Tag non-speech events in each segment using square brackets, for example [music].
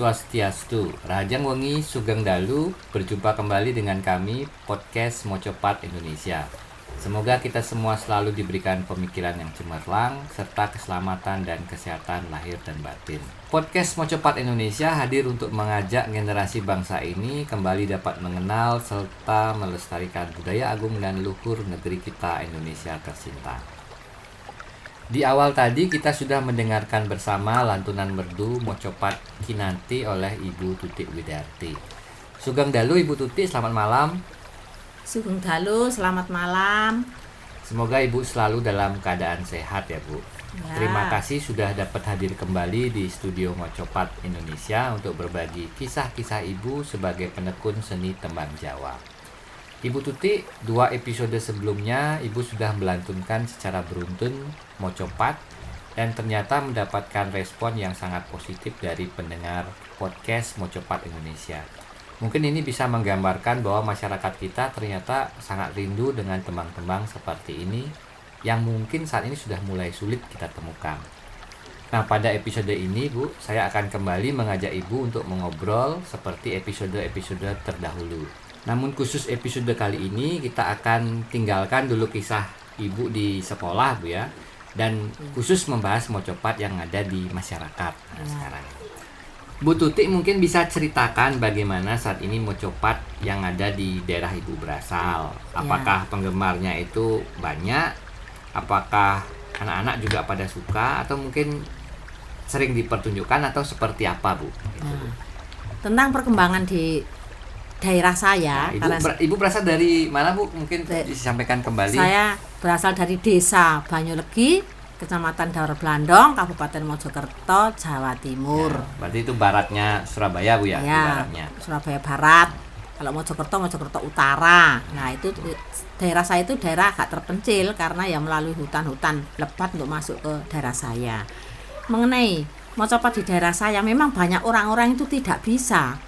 Swastiastu, Rajang Wengi Sugeng Dalu Berjumpa kembali dengan kami Podcast Mocopat Indonesia. Semoga kita semua selalu diberikan pemikiran yang cemerlang Serta keselamatan dan kesehatan lahir dan batin. Podcast Mocopat Indonesia hadir untuk mengajak generasi bangsa ini Kembali dapat mengenal serta melestarikan budaya agung dan luhur negeri kita Indonesia tercinta di awal tadi kita sudah mendengarkan bersama lantunan merdu Mocopat Kinanti oleh Ibu Tutik Widarti. Sugeng Dalu Ibu Tutik, selamat malam. Sugeng Dalu, selamat malam. Semoga Ibu selalu dalam keadaan sehat ya Bu. Ya. Terima kasih sudah dapat hadir kembali di studio Mocopat Indonesia untuk berbagi kisah-kisah Ibu sebagai penekun seni tembang Jawa. Ibu Tuti, dua episode sebelumnya Ibu sudah melantunkan secara beruntun Mocopat dan ternyata mendapatkan respon yang sangat positif dari pendengar podcast Mocopat Indonesia. Mungkin ini bisa menggambarkan bahwa masyarakat kita ternyata sangat rindu dengan tembang-tembang seperti ini yang mungkin saat ini sudah mulai sulit kita temukan. Nah, pada episode ini, Bu, saya akan kembali mengajak Ibu untuk mengobrol seperti episode-episode terdahulu. Namun khusus episode kali ini kita akan tinggalkan dulu kisah ibu di sekolah bu ya dan khusus membahas mocopat yang ada di masyarakat nah, sekarang. Bu Tuti mungkin bisa ceritakan bagaimana saat ini mocopat yang ada di daerah ibu berasal. Apakah penggemarnya itu banyak? Apakah anak-anak juga pada suka atau mungkin sering dipertunjukkan atau seperti apa bu? Nah, tentang perkembangan di daerah saya. Nah, ibu, ber, ibu berasal dari mana bu? Mungkin disampaikan kembali. Saya berasal dari desa Banyulegi, Kecamatan Daur Blandong, Kabupaten Mojokerto, Jawa Timur. Ya, berarti itu baratnya Surabaya bu ya? ya baratnya. Surabaya Barat. Kalau Mojokerto, Mojokerto Utara. Nah itu daerah saya itu daerah agak terpencil karena ya melalui hutan-hutan lebat untuk masuk ke daerah saya. Mengenai Mocopat di daerah saya memang banyak orang-orang itu tidak bisa,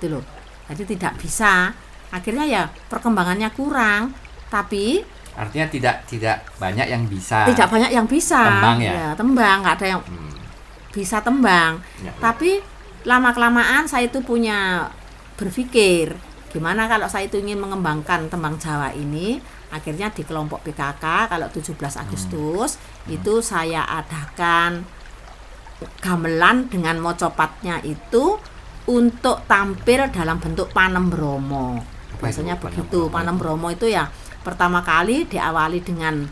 itu loh jadi tidak bisa. Akhirnya ya perkembangannya kurang. Tapi artinya tidak tidak banyak yang bisa. Tidak banyak yang bisa. Tembang ya, ya tembang. Nggak ada yang hmm. bisa tembang. Ya, ya. tapi lama kelamaan saya itu punya berpikir gimana kalau saya itu ingin mengembangkan tembang Jawa ini? Akhirnya di kelompok PKK kalau 17 Agustus hmm. itu saya adakan gamelan dengan mocopatnya itu untuk tampil dalam bentuk panem bromo. Biasanya begitu. Panem bromo itu ya pertama kali diawali dengan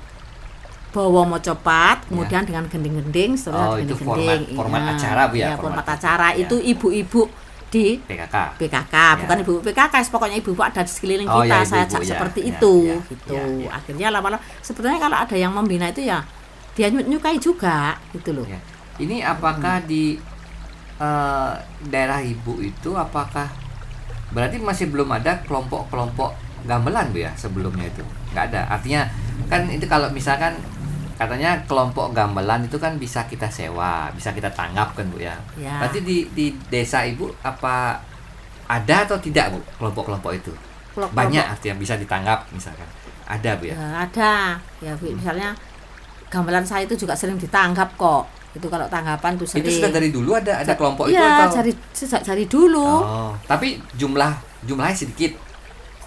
bawa mocopat, kemudian ya. dengan gending-gending, setelah oh, gending-gending. Format, format ya, acara bu ya. ya format, format acara ya. itu ibu-ibu di PKK. PKK, ya. bukan ibu PKK, pokoknya ibu-ibu ada di sekeliling oh, kita. Ya, saya ajak ya. seperti ya, itu ya, gitu. Ya, ya. Akhirnya lama-lama sebetulnya kalau ada yang membina itu ya dia nyukai juga gitu loh. Ya. Ini apakah hmm. di uh, daerah ibu itu apakah berarti masih belum ada kelompok-kelompok gamelan bu ya sebelumnya itu? Nggak ada. Artinya kan itu kalau misalkan katanya kelompok gamelan itu kan bisa kita sewa bisa kita tanggap kan bu ya, ya. berarti di di desa ibu apa ada atau tidak bu kelompok-kelompok itu? Kelompok banyak artinya bisa ditanggap misalkan. Ada bu ya, ya ada. Ya bu, misalnya gamelan saya itu juga sering ditanggap kok itu kalau tanggapan tuh sering. Itu sudah dari dulu ada ada kelompok iya, itu atau? Iya, dari sejak dari dulu. Oh, tapi jumlah jumlahnya sedikit.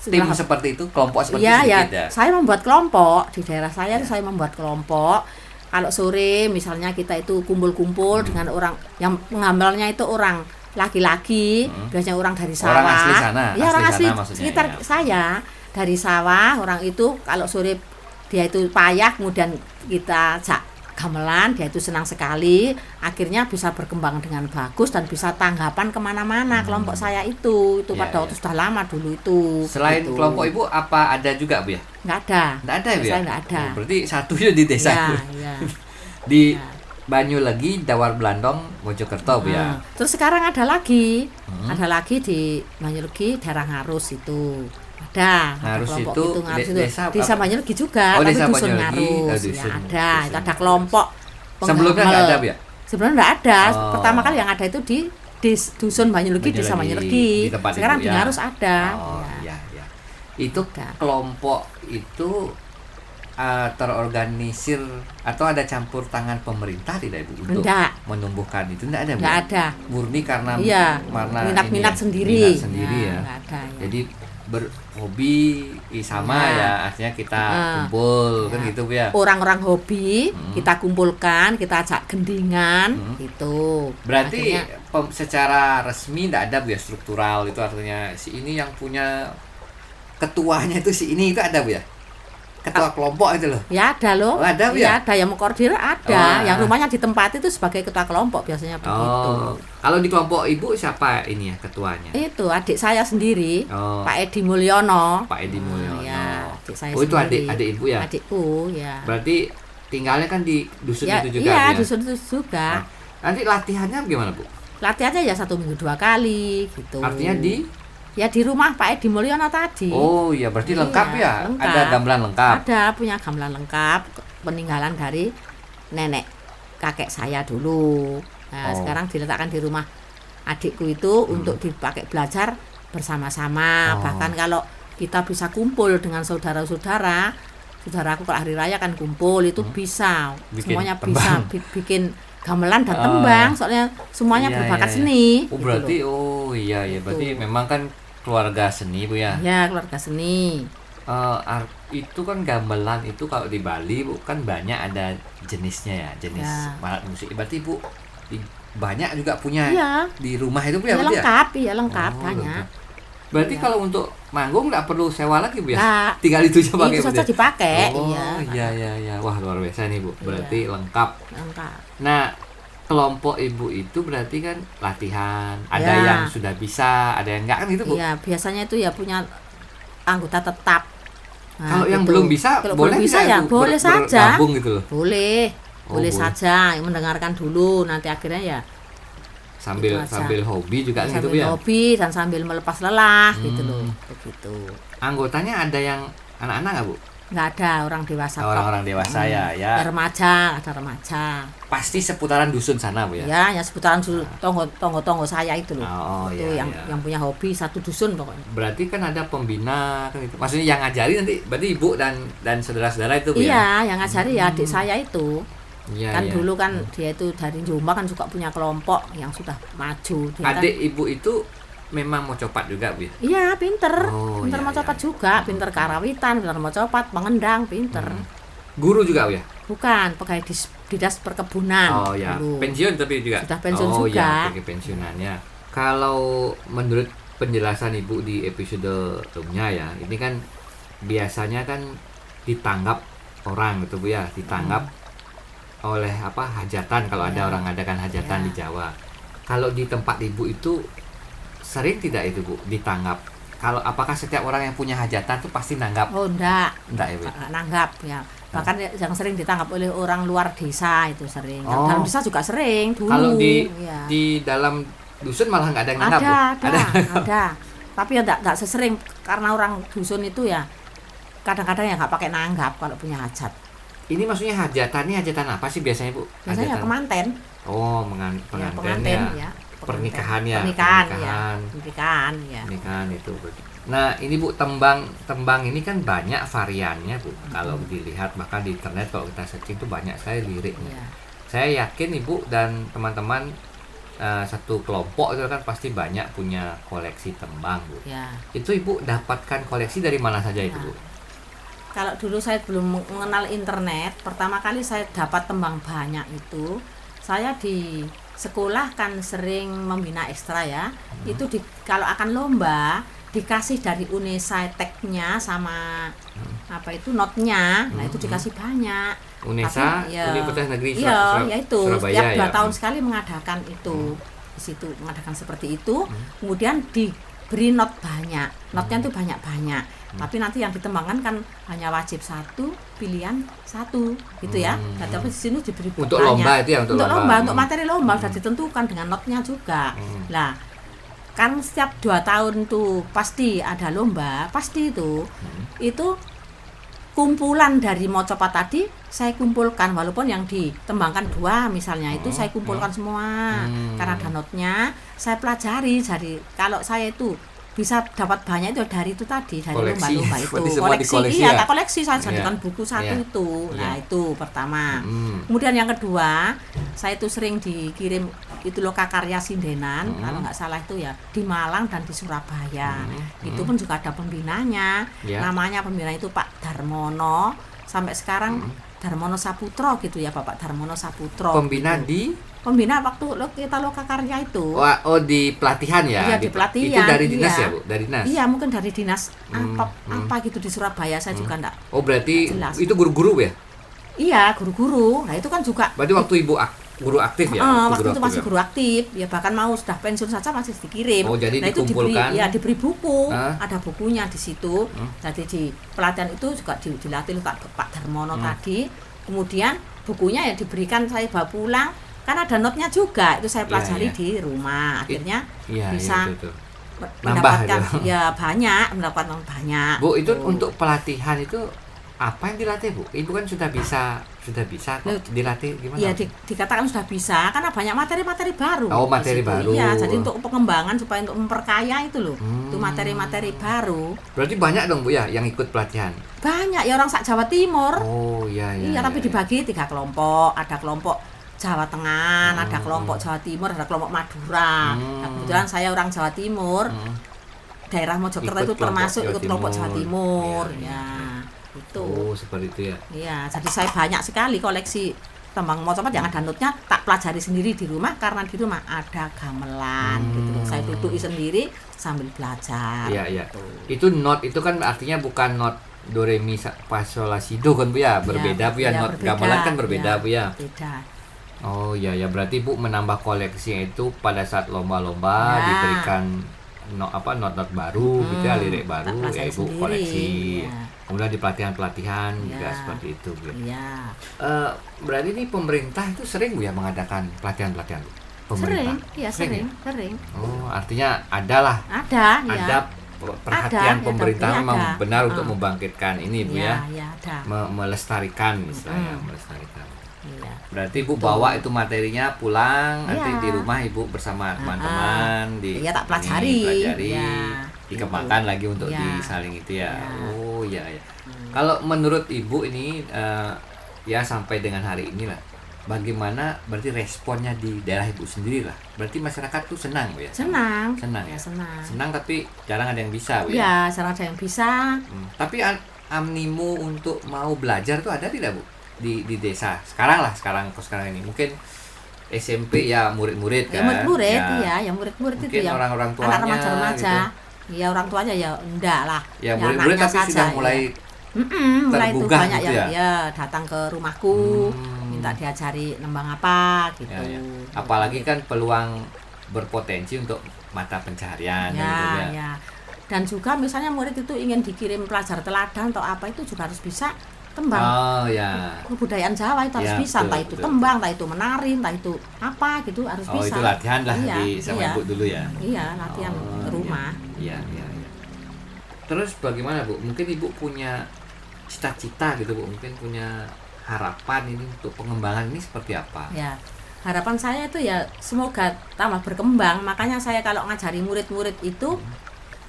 Tim seperti itu, kelompok seperti iya, itu ya, ya. Saya membuat kelompok di daerah saya ya. saya membuat kelompok. Kalau sore misalnya kita itu kumpul-kumpul hmm. dengan orang yang pengambilnya itu orang laki-laki, hmm. biasanya orang dari sawah. Orang asli sana. Ya, asli orang asli sana sekitar ya. saya dari sawah, orang itu kalau sore dia itu payah kemudian kita gamelan dia itu senang sekali akhirnya bisa berkembang dengan bagus dan bisa tanggapan ke mana-mana hmm. kelompok saya itu itu ya, pada ya. waktu sudah lama dulu itu selain gitu. kelompok ibu apa ada juga bu ya nggak ada nggak ada ya saya nggak ada oh, berarti satu ya di desa ya, ya. [laughs] di ya. Banyu lagi Dawar Blandong Mojokerto bu ya. Hmm. Terus sekarang ada lagi, hmm. ada lagi di Banyu lagi daerah Ngarus itu ada harus itu, itu harus itu desa, desa Banyurugi juga oh, tapi desa dusun Ngarus oh, ya ada dusun. itu ada kelompok sebelumnya nggak ada ya sebelumnya nggak ada oh. pertama kali yang ada itu di di dusun Banyurugi desa Banyurugi sekarang di ya. Ngarus ada oh, ya. Ya, ya. itu ada. kelompok itu uh, terorganisir atau ada campur tangan pemerintah tidak ibu untuk Enggak. menumbuhkan itu tidak ada bu? Nggak ada. murni karena Iya, karena minat-minat ya, sendiri. minat sendiri Ya, ya, ada, ya. jadi berhobi ih, sama Ya. ya artinya kita Ah. kumpul kan Ya. gitu ya Orang-orang hobi Hmm. kita kumpulkan, kita ajak gendingan, Hmm. gitu. berarti pem- secara resmi tidak ada bu ya struktural itu artinya si ini yang punya ketuanya itu si ini itu ada bu ya ketua kelompok itu loh Ya ada loh. Oh, ada, ya? ya? ada yang mengkoordinir ada. Oh, yang ah. rumahnya di tempat itu sebagai ketua kelompok biasanya begitu. Oh, kalau di kelompok ibu siapa ini ya ketuanya? Itu adik saya sendiri, Oh, Pak Edi Mulyono. Pak Edi Ah, Mulyono. ya, adik saya Oh, itu adik sendiri. adik ibu ya? Adikku ya. Berarti tinggalnya kan di dusun ya, itu juga iya, ya? dusun itu juga. Ah. Nanti latihannya gimana bu? Latihannya ya satu minggu dua kali gitu. Artinya di? Ya di rumah Pak Edi Mulyono tadi. Oh iya, berarti Iya, lengkap ya? lengkap. Ada gamelan lengkap. Ada punya gamelan lengkap peninggalan dari nenek kakek saya dulu. Nah, Oh. sekarang diletakkan di rumah adikku itu untuk dipakai belajar bersama-sama. Oh. Bahkan kalau kita bisa kumpul dengan saudara-saudara, saudaraku kalau hari raya kan kumpul itu Hmm. bisa. Bikin semuanya tembang. bisa bi- bikin gamelan dan Ah. tembang soalnya semuanya Iya, berbakat iya, iya. seni. Oh gitu berarti loh. oh iya iya berarti Gitu. memang kan keluarga seni bu ya. ya keluarga seni. Eh, ar- itu kan gamelan itu kalau di Bali bu kan banyak ada jenisnya ya jenis Ya. alat musik. Berarti bu di- banyak juga punya Iya. di rumah itu bu Ya, ya berarti ya? lengkap, iya lengkap Oh, banyak. lengkap. Berarti Iya. kalau untuk manggung nggak perlu sewa lagi bu ya? Nggak. [laughs] Tinggal itu aja pakai itu saja ya? dipakai Oh iya iya iya iya. Wah luar biasa nih bu. Berarti lengkap. lengkap Nah kelompok ibu itu berarti kan latihan. Ada Ya. yang sudah bisa, ada yang enggak kan gitu bu? iya biasanya itu ya punya anggota tetap Nah, Kalau yang gitu. belum bisa, Kalau boleh belum bisa ya Bu, boleh ber- saja gitu loh. boleh Oh, boleh boleh. saja mendengarkan dulu nanti akhirnya ya Sambil Itu aja. sambil hobi juga gitu sambil ya. hobi dan sambil melepas lelah gitu Hmm. loh begitu Anggotanya ada yang anak-anak nggak bu? Nggak ada orang dewasa kok. Orang-orang dewasa Hmm. ya, ya. Ada remaja ada remaja Pasti seputaran dusun sana bu ya. ya yang seputaran su- tonggo tonggo tonggo saya itu loh Oh, itu iya, yang iya. yang punya hobi satu dusun pokoknya Berarti kan ada pembina kan itu. Maksudnya yang ngajari nanti berarti ibu dan dan saudara-saudara itu bu ya. iya yang ngajari ya adik saya itu Iya, kan iya. dulu kan dia itu dari Jombang kan juga punya kelompok yang sudah maju dia kan- Adik ibu itu memang mau copat juga bu ya. iya pinter Oh, pinter iya, mau iya, copat iya. juga pinter karawitan pinter mau copat mengendang pinter Hmm. Guru juga bu ya. bukan pegawai dis, dinas perkebunan Oh ya, dulu. pensiun tapi juga. Sudah pensiun oh, juga. ya, pensiunannya. Kalau menurut penjelasan Ibu di episode sebelumnya ya, ini kan biasanya kan ditanggap orang gitu Bu ya, ditanggap oleh apa hajatan kalau ada Hmm. Ya. orang adakan hajatan Ya. di Jawa. Kalau di tempat Ibu itu sering tidak itu Bu ditanggap? Kalau apakah setiap orang yang punya hajatan tuh pasti nanggap? oh enggak Enggak ya Bu? nanggap ya bahkan yang sering ditangkap oleh orang luar desa itu sering Oh. dalam desa juga sering dulu Kalau di ya. di dalam dusun malah nggak ada yang nanggap ada, Bu? ada, ada, [laughs] Tapi ya enggak, enggak sesering karena orang dusun itu ya kadang-kadang ya nggak pakai nanggap kalau punya hajat. Ini maksudnya hajatan ini hajatan apa sih biasanya bu? Biasanya hajatan. kemanten, Oh, mengan ya, pengantin pengantin ya. ya. Pernikahan ya, Pernikahan, pernikahan. ya. Pernikahan ya. Pernikahan itu. Bu. Nah, ini bu tembang tembang ini kan banyak variannya bu. Kalau dilihat bahkan di internet kalau kita searching itu banyak sekali liriknya. ya. Saya yakin ibu dan teman-teman eh, satu kelompok itu kan pasti banyak punya koleksi tembang bu. ya. Itu ibu dapatkan koleksi dari mana saja itu Ya. bu? Kalau dulu saya belum mengenal internet, pertama kali saya dapat tembang banyak itu, saya di sekolah kan sering membina ekstra ya. Hmm. Itu di kalau akan lomba dikasih dari UNESA tag-nya sama apa itu notnya, nah itu Hmm. dikasih banyak. UNESA, Tapi, ya, Universitas Negeri iya, ya itu Surabaya setiap dua ya. tahun sekali mengadakan itu di situ mengadakan seperti itu Hmm. kemudian diberi not banyak notnya itu banyak banyak Hmm. tapi nanti yang ditembangkan kan hanya wajib satu pilihan satu gitu ya Hmm. nah, tapi di sini diberi Untuk banyak. lomba itu ya, untuk untuk lomba. lomba untuk Hmm. materi lomba sudah ditentukan dengan notnya juga Hmm. lah kan setiap dua tahun tuh pasti ada lomba pasti itu Hmm. itu kumpulan dari mocopat tadi saya kumpulkan walaupun yang ditembangkan dua misalnya itu Oh, saya kumpulkan semua Hmm. karena ada notnya saya pelajari jadi kalau saya itu bisa dapat banyak itu dari itu tadi dari Koleksi. lomba-lomba [laughs] itu koleksi dikoleksi iya ya? tak koleksi saya Iya. jadikan buku satu Iya. itu nah Iya. itu pertama Hmm. kemudian yang kedua saya itu sering dikirim itu loh karya sindenan Hmm. kalau nggak salah itu ya di Malang dan di Surabaya Hmm. itu Hmm. pun juga ada pembinanya Ya. namanya pembina itu Pak Darmono sampai sekarang Hmm. Darmono Saputro gitu ya Bapak Darmono Saputro Pembina gitu. di pembina waktu lo kita loka karya itu Wah, oh di pelatihan ya? Iya, di pelatihan, Itu dari dinas iya. ya, Bu? Dari dinas. iya mungkin dari dinas Hmm, apa hmm. apa gitu di Surabaya saya juga enggak Oh, berarti Jelas. itu guru-guru ya? iya guru-guru nah itu kan juga Berarti waktu Ibu ak- guru aktif ya? Eh, waktu itu aktif masih ya? guru aktif ya bahkan mau sudah pensiun saja masih dikirim Oh, jadi nah itu diberi dikumpulkan. ya diberi buku Ah. ada bukunya di situ Hmm. jadi di pelatihan itu juga di- dilatih Pak Pak Darmono Hmm. tadi kemudian bukunya ya diberikan saya bawa pulang kan ada notnya juga itu saya Iya, pelajari iya. di rumah akhirnya bisa iya, betul. me- Nambah mendapatkan itu. ya banyak mendapatkan banyak Bu, itu Tuh. untuk pelatihan itu apa yang dilatih, Bu? Ibu kan sudah bisa sudah bisa kok dilatih gimana? Iya di- dikatakan sudah bisa karena banyak materi-materi baru. Oh, materi baru. Iya, jadi untuk pengembangan supaya untuk memperkaya itu loh. Hmm. Itu materi-materi baru. Berarti banyak dong, Bu ya yang ikut pelatihan. Banyak ya orang sak Jawa Timur. Oh, iya iya. iya, tapi iya. dibagi tiga kelompok. Ada kelompok Jawa Tengah, Hmm, ada kelompok Jawa Timur, ada kelompok Madura. Hmm. Nah, kebetulan saya orang Jawa Timur. Hmm. Daerah Mojokerto Ikut itu kelompok termasuk Jawa ikut kelompok Jawa Timur. Timur. Iya, Ya, itu. Oh, seperti itu ya. Iya, jadi saya banyak sekali koleksi tembang mocopat yang ada notnya tak pelajari sendiri di rumah karena di rumah ada gamelan Hmm. gitu. Saya duduk sendiri sambil belajar. Iya, iya. gitu. Itu not itu kan artinya bukan not do re mi fa sol la si do kan Bu ya. Berbeda Bu ya, iya, not berbeda. gamelan kan berbeda Iya, Bu ya. Beda. Oh iya ya berarti Bu menambah koleksinya itu pada saat lomba-lomba Ya. diberikan no, apa not-not baru gitu ya Hmm, lirik baru ya Ibu sendiri, koleksi. ya. Kemudian di pelatihan-pelatihan juga Ya. seperti itu Bu. ya. Iya. Eh, berarti ini pemerintah itu sering Bu ya mengadakan pelatihan-pelatihan Bu? Pemerintah. Sering, iya Sering sering, ya? sering. Oh, artinya adalah Ada, ya. ada pe- perhatian Ada, ya, pemerintah tapi memang ada. benar untuk Ah. membangkitkan ini Bu Iya, ya. iya ada. Me- melestarikan misalnya, Mm. melestarikan. Iya. Berarti Ibu Betul. bawa itu materinya pulang nanti Iya. di rumah Ibu bersama teman-teman di Iya, tak ini, pelajari. pelajari, Dikembangkan lagi untuk Iya. disaling itu ya. Iya. Oh iya ya. Hmm. Kalau menurut Ibu ini eh, ya sampai dengan hari ini lah. Bagaimana berarti responnya di daerah Ibu sendiri lah. Berarti masyarakat tuh senang Bu ya. Senang. Senang ya. senang. Senang tapi jarang ada yang bisa Bu ya. Iya, jarang ada yang bisa. Hmm. Tapi animo untuk mau belajar tuh ada tidak bu di di desa sekarang lah sekarang kok sekarang ini mungkin SMP ya murid-murid Ya kan murid-murid, ya, iya, yang murid-murid itu yang orang-orang tuanya anak remaja-remaja. gitu. Iya, orang tuanya ya enggak lah. ya Ya, murid-murid anaknya tapi saja, sudah ya. mulai Mm-mm, mulai itu banyak gitu yang ya? ya datang ke rumahku, Hmm. minta diajari nembang apa gitu. ya, ya. apalagi kan peluang berpotensi untuk mata pencaharian ya, gitu ya. ya. Dan juga misalnya murid itu ingin dikirim pelajar teladan atau apa itu juga harus bisa tembang. oh ya Kebudayaan Jawa itu harus Ya, bisa, betul, entah itu betul. tembang, entah itu menari, entah itu apa gitu harus oh bisa. itu latihan lah Iya, di sama iya. ibu dulu ya Iya, latihan Oh, ke rumah. Iya, iya, iya. Terus bagaimana Bu? Mungkin Ibu punya cita-cita gitu Bu, mungkin punya harapan ini untuk pengembangan ini seperti apa? Ya, harapan saya itu ya semoga tambah berkembang. Makanya saya kalau ngajari murid-murid itu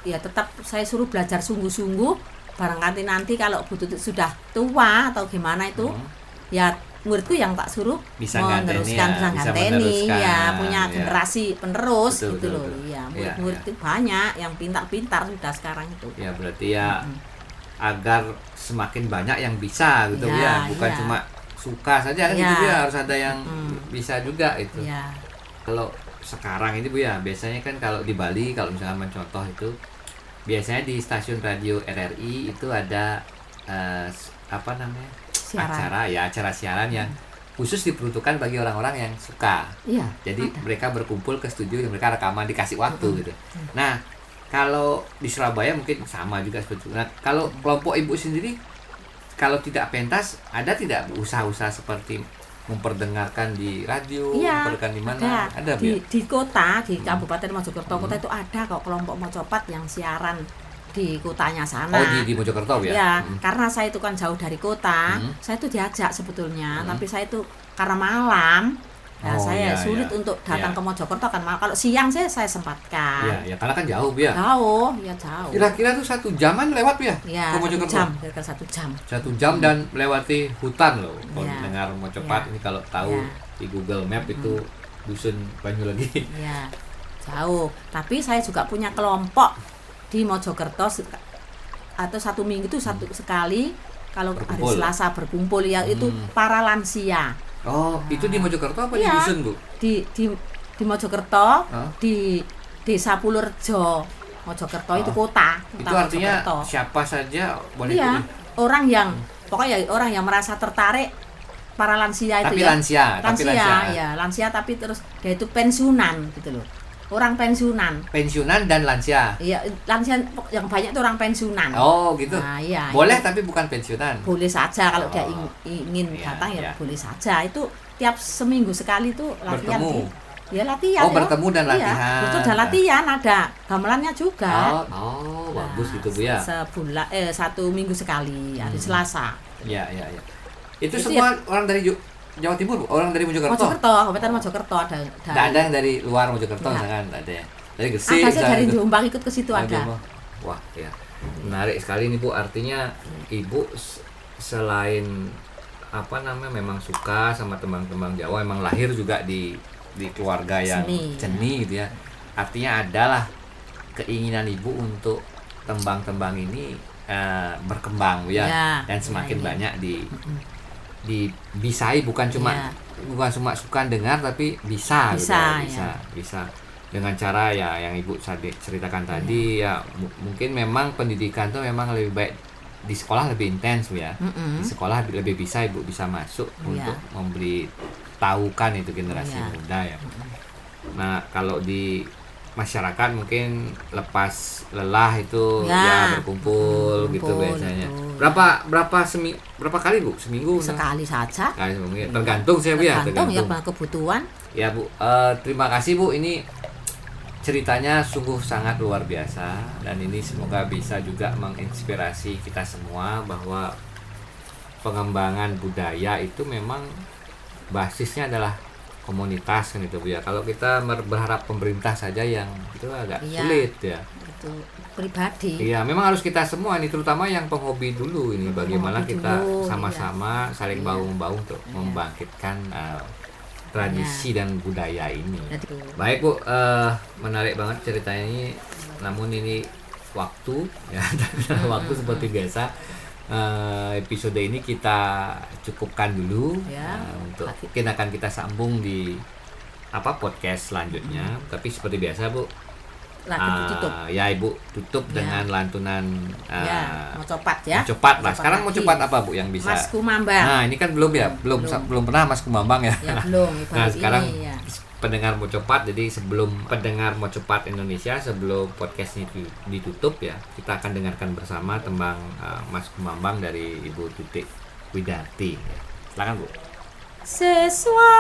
ya tetap saya suruh belajar sungguh-sungguh. Barangkali nanti kalau Bu Tuti sudah tua atau gimana itu Hmm, ya muridku yang tak suruh Bisa meneruskan ya, bisa nganteni ya punya ya. generasi penerus Betul, gitu betul, loh. betul. Iya, Iya, murid-murid iya. itu banyak yang pintar-pintar sudah sekarang itu. Ya berarti ya Mm-mm. agar semakin banyak yang bisa gitu Iya, ya, bukan iya. cuma suka saja kan Iya. gitu ya, harus ada yang Mm. bisa juga itu. Iya. Kalau sekarang ini Bu ya, biasanya kan kalau di Bali kalau misalnya mencontoh itu biasanya di stasiun radio RRI itu ada s- apa namanya? Siaran. acara ya acara siaran yang khusus diperuntukkan bagi orang-orang yang suka. Iya. Jadi ada. mereka berkumpul ke studio dan mereka rekaman dikasih waktu Mm-mm. gitu. Nah, kalau di Surabaya mungkin sama juga seperti itu. Nah, kalau kelompok ibu sendiri kalau tidak pentas ada tidak usaha-usaha seperti memperdengarkan di radio, Iya, memperdengarkan di mana? ada, Ada, di, ya? di kota di Hmm. Kabupaten Mojokerto kota Hmm. itu ada kok kelompok mocopat yang siaran di kotanya sana. Oh, di di Mojokerto ya? Ya, Mm. karena saya itu kan jauh dari kota, Hmm. saya itu diajak sebetulnya, Hmm. tapi saya itu karena malam Nah, Oh, saya iya, sulit iya. untuk datang Iya. ke Mojokerto kan kalau siang saya saya sempatkan. Iya, ya karena kan jauh ya. Jauh, ya jauh. Kira-kira tuh satu jaman lewat ya? Ya, ke satu Mojokerto. jam, kira-kira satu jam. Satu jam dan melewati hutan loh. Kalau Iya. dengar mau cepat Iya. ini kalau tahu Iya. di Google Map itu dusun Banyuwangi. Ya, jauh. Tapi saya juga punya kelompok di Mojokerto atau satu minggu itu satu sekali kalau hari Berkumpul. Selasa berkumpul ya itu Hmm. para lansia Oh, itu di Mojokerto apa di Iya. dusun Bu? di di di Mojokerto Hah? di Desa Pulurjo Mojokerto itu Oh. kota, Itu kota artinya Mojokerto. siapa saja boleh Iya, orang yang pokoknya orang yang merasa tertarik para lansia itu Tapi ya. lansia, tapi lansia, lansia. ya, lansia tapi terus dia itu pensiunan gitu loh. Orang pensiunan. Pensiunan dan lansia. Iya, lansia yang banyak itu orang pensiunan. Oh, gitu. Nah, iya. Boleh itu tapi bukan pensiunan. boleh saja kalau dia Oh. ing- ingin Iya, datang ya iya. boleh saja. Itu tiap seminggu sekali tuh latihan Bertemu. di Ya latihan. Oh, ya. bertemu dan Iya, latihan. itu ada latihan, ada gamelannya juga. Oh, oh bagus Nah, gitu Bu ya. Sebulan eh satu minggu sekali hari Hmm. Selasa. Iya, iya, iya. Itu, Itu semua orang dari Jawa Timur, orang dari Mojokerto. Mojokerto, Kabupaten Mojokerto ada Nggak ada yang dari luar Mojokerto Nggak. misalkan, nggak ada ya. Dari Gresik. ada sih dari. Jombang ikut ke situ ada. Jombang. Wah, ya. Menarik sekali nih Bu. Artinya Ibu selain apa namanya memang suka sama tembang-tembang Jawa, emang lahir juga di di keluarga yang Seni. seni gitu ya. Artinya adalah keinginan Ibu untuk tembang-tembang ini eh, berkembang ya. Ya, dan semakin ya, ini. banyak di. Dibisai bukan cuma Iya. bukan cuma suka dengar tapi bisa gitu Bisa, ya, ya. bisa bisa dengan cara ya yang ibu ceritakan tadi ya mu- mungkin memang pendidikan tuh memang lebih baik di sekolah lebih intens ya Mm-mm. di sekolah lebih bisa ibu bisa masuk Iya. untuk memberi tahukan itu generasi Iya. muda ya nah kalau di masyarakat mungkin lepas lelah itu ya, Ya. berkumpul Hmm, gitu kumpul, biasanya betul. Berapa berapa semi berapa kali bu? Seminggu Sekali saja. Kali seminggu ya. tergantung saya bu ya. Tergantung ya kebutuhan. ya bu. Eh, terima kasih bu. Ini ceritanya sungguh sangat luar biasa. Dan ini semoga bisa juga menginspirasi kita semua bahwa pengembangan budaya itu memang basisnya adalah komunitas kan itu bu ya. Kalau kita berharap pemerintah saja yang itu agak Iya. sulit ya Itu pribadi. Iya, memang harus kita semua ini terutama yang penghobi dulu ini bagaimana Penghobi kita dulu, sama-sama saling Iya. bahu membahu untuk Iya. membangkitkan uh, tradisi dan budaya ini. Jadi, Baik Bu, eh, menarik banget ceritanya ini. Namun ini waktu [laughs] ya, dan waktu seperti biasa. eh, episode ini kita cukupkan dulu Ya. eh, untuk mungkin akan kita sambung di apa podcast selanjutnya. Tapi seperti biasa Bu, lagi Ah, ditutup. ya ibu tutup Ya. dengan lantunan ah, ya, mau copat ya. mau cepat lah. Copat Sekarang mau cepat apa bu yang bisa? Mas Kumambang. Nah ini kan belum ya, belum Belum. belum pernah Mas Kumambang ya. Ya belum, [laughs] Nah sekarang ini ya. pendengar mau cepat, jadi sebelum pendengar mau cepat Indonesia sebelum podcast ini di- ditutup ya, kita akan dengarkan bersama tembang ah, Mas Kumambang dari Ibu Tutik Widarti. Silakan bu. Seswa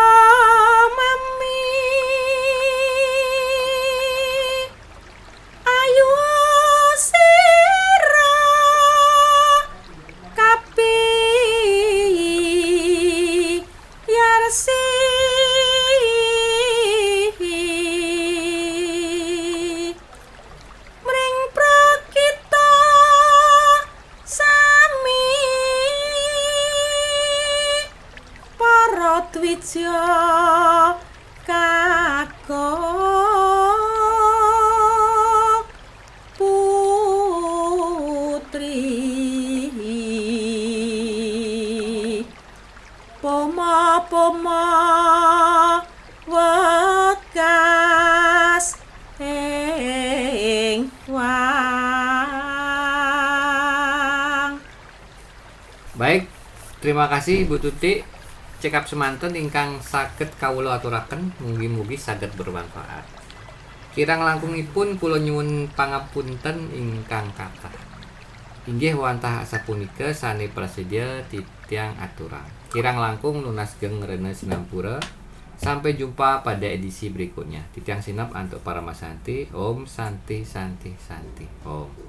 terima kasih Ibu Tuti. Cekap semanten ingkang saged kawula aturaken mugi-mugi saged bermanfaat. Kirang langkungipun kula nyuwun pangapunten ingkang kathah. Inggih wantah sapunika sane prasedya titiang aturang. Kirang langkung lunas geng rene sinampura. Sampai jumpa pada edisi berikutnya. Titiang sinap untuk para masanti. Om Santi Santi Santi. Om.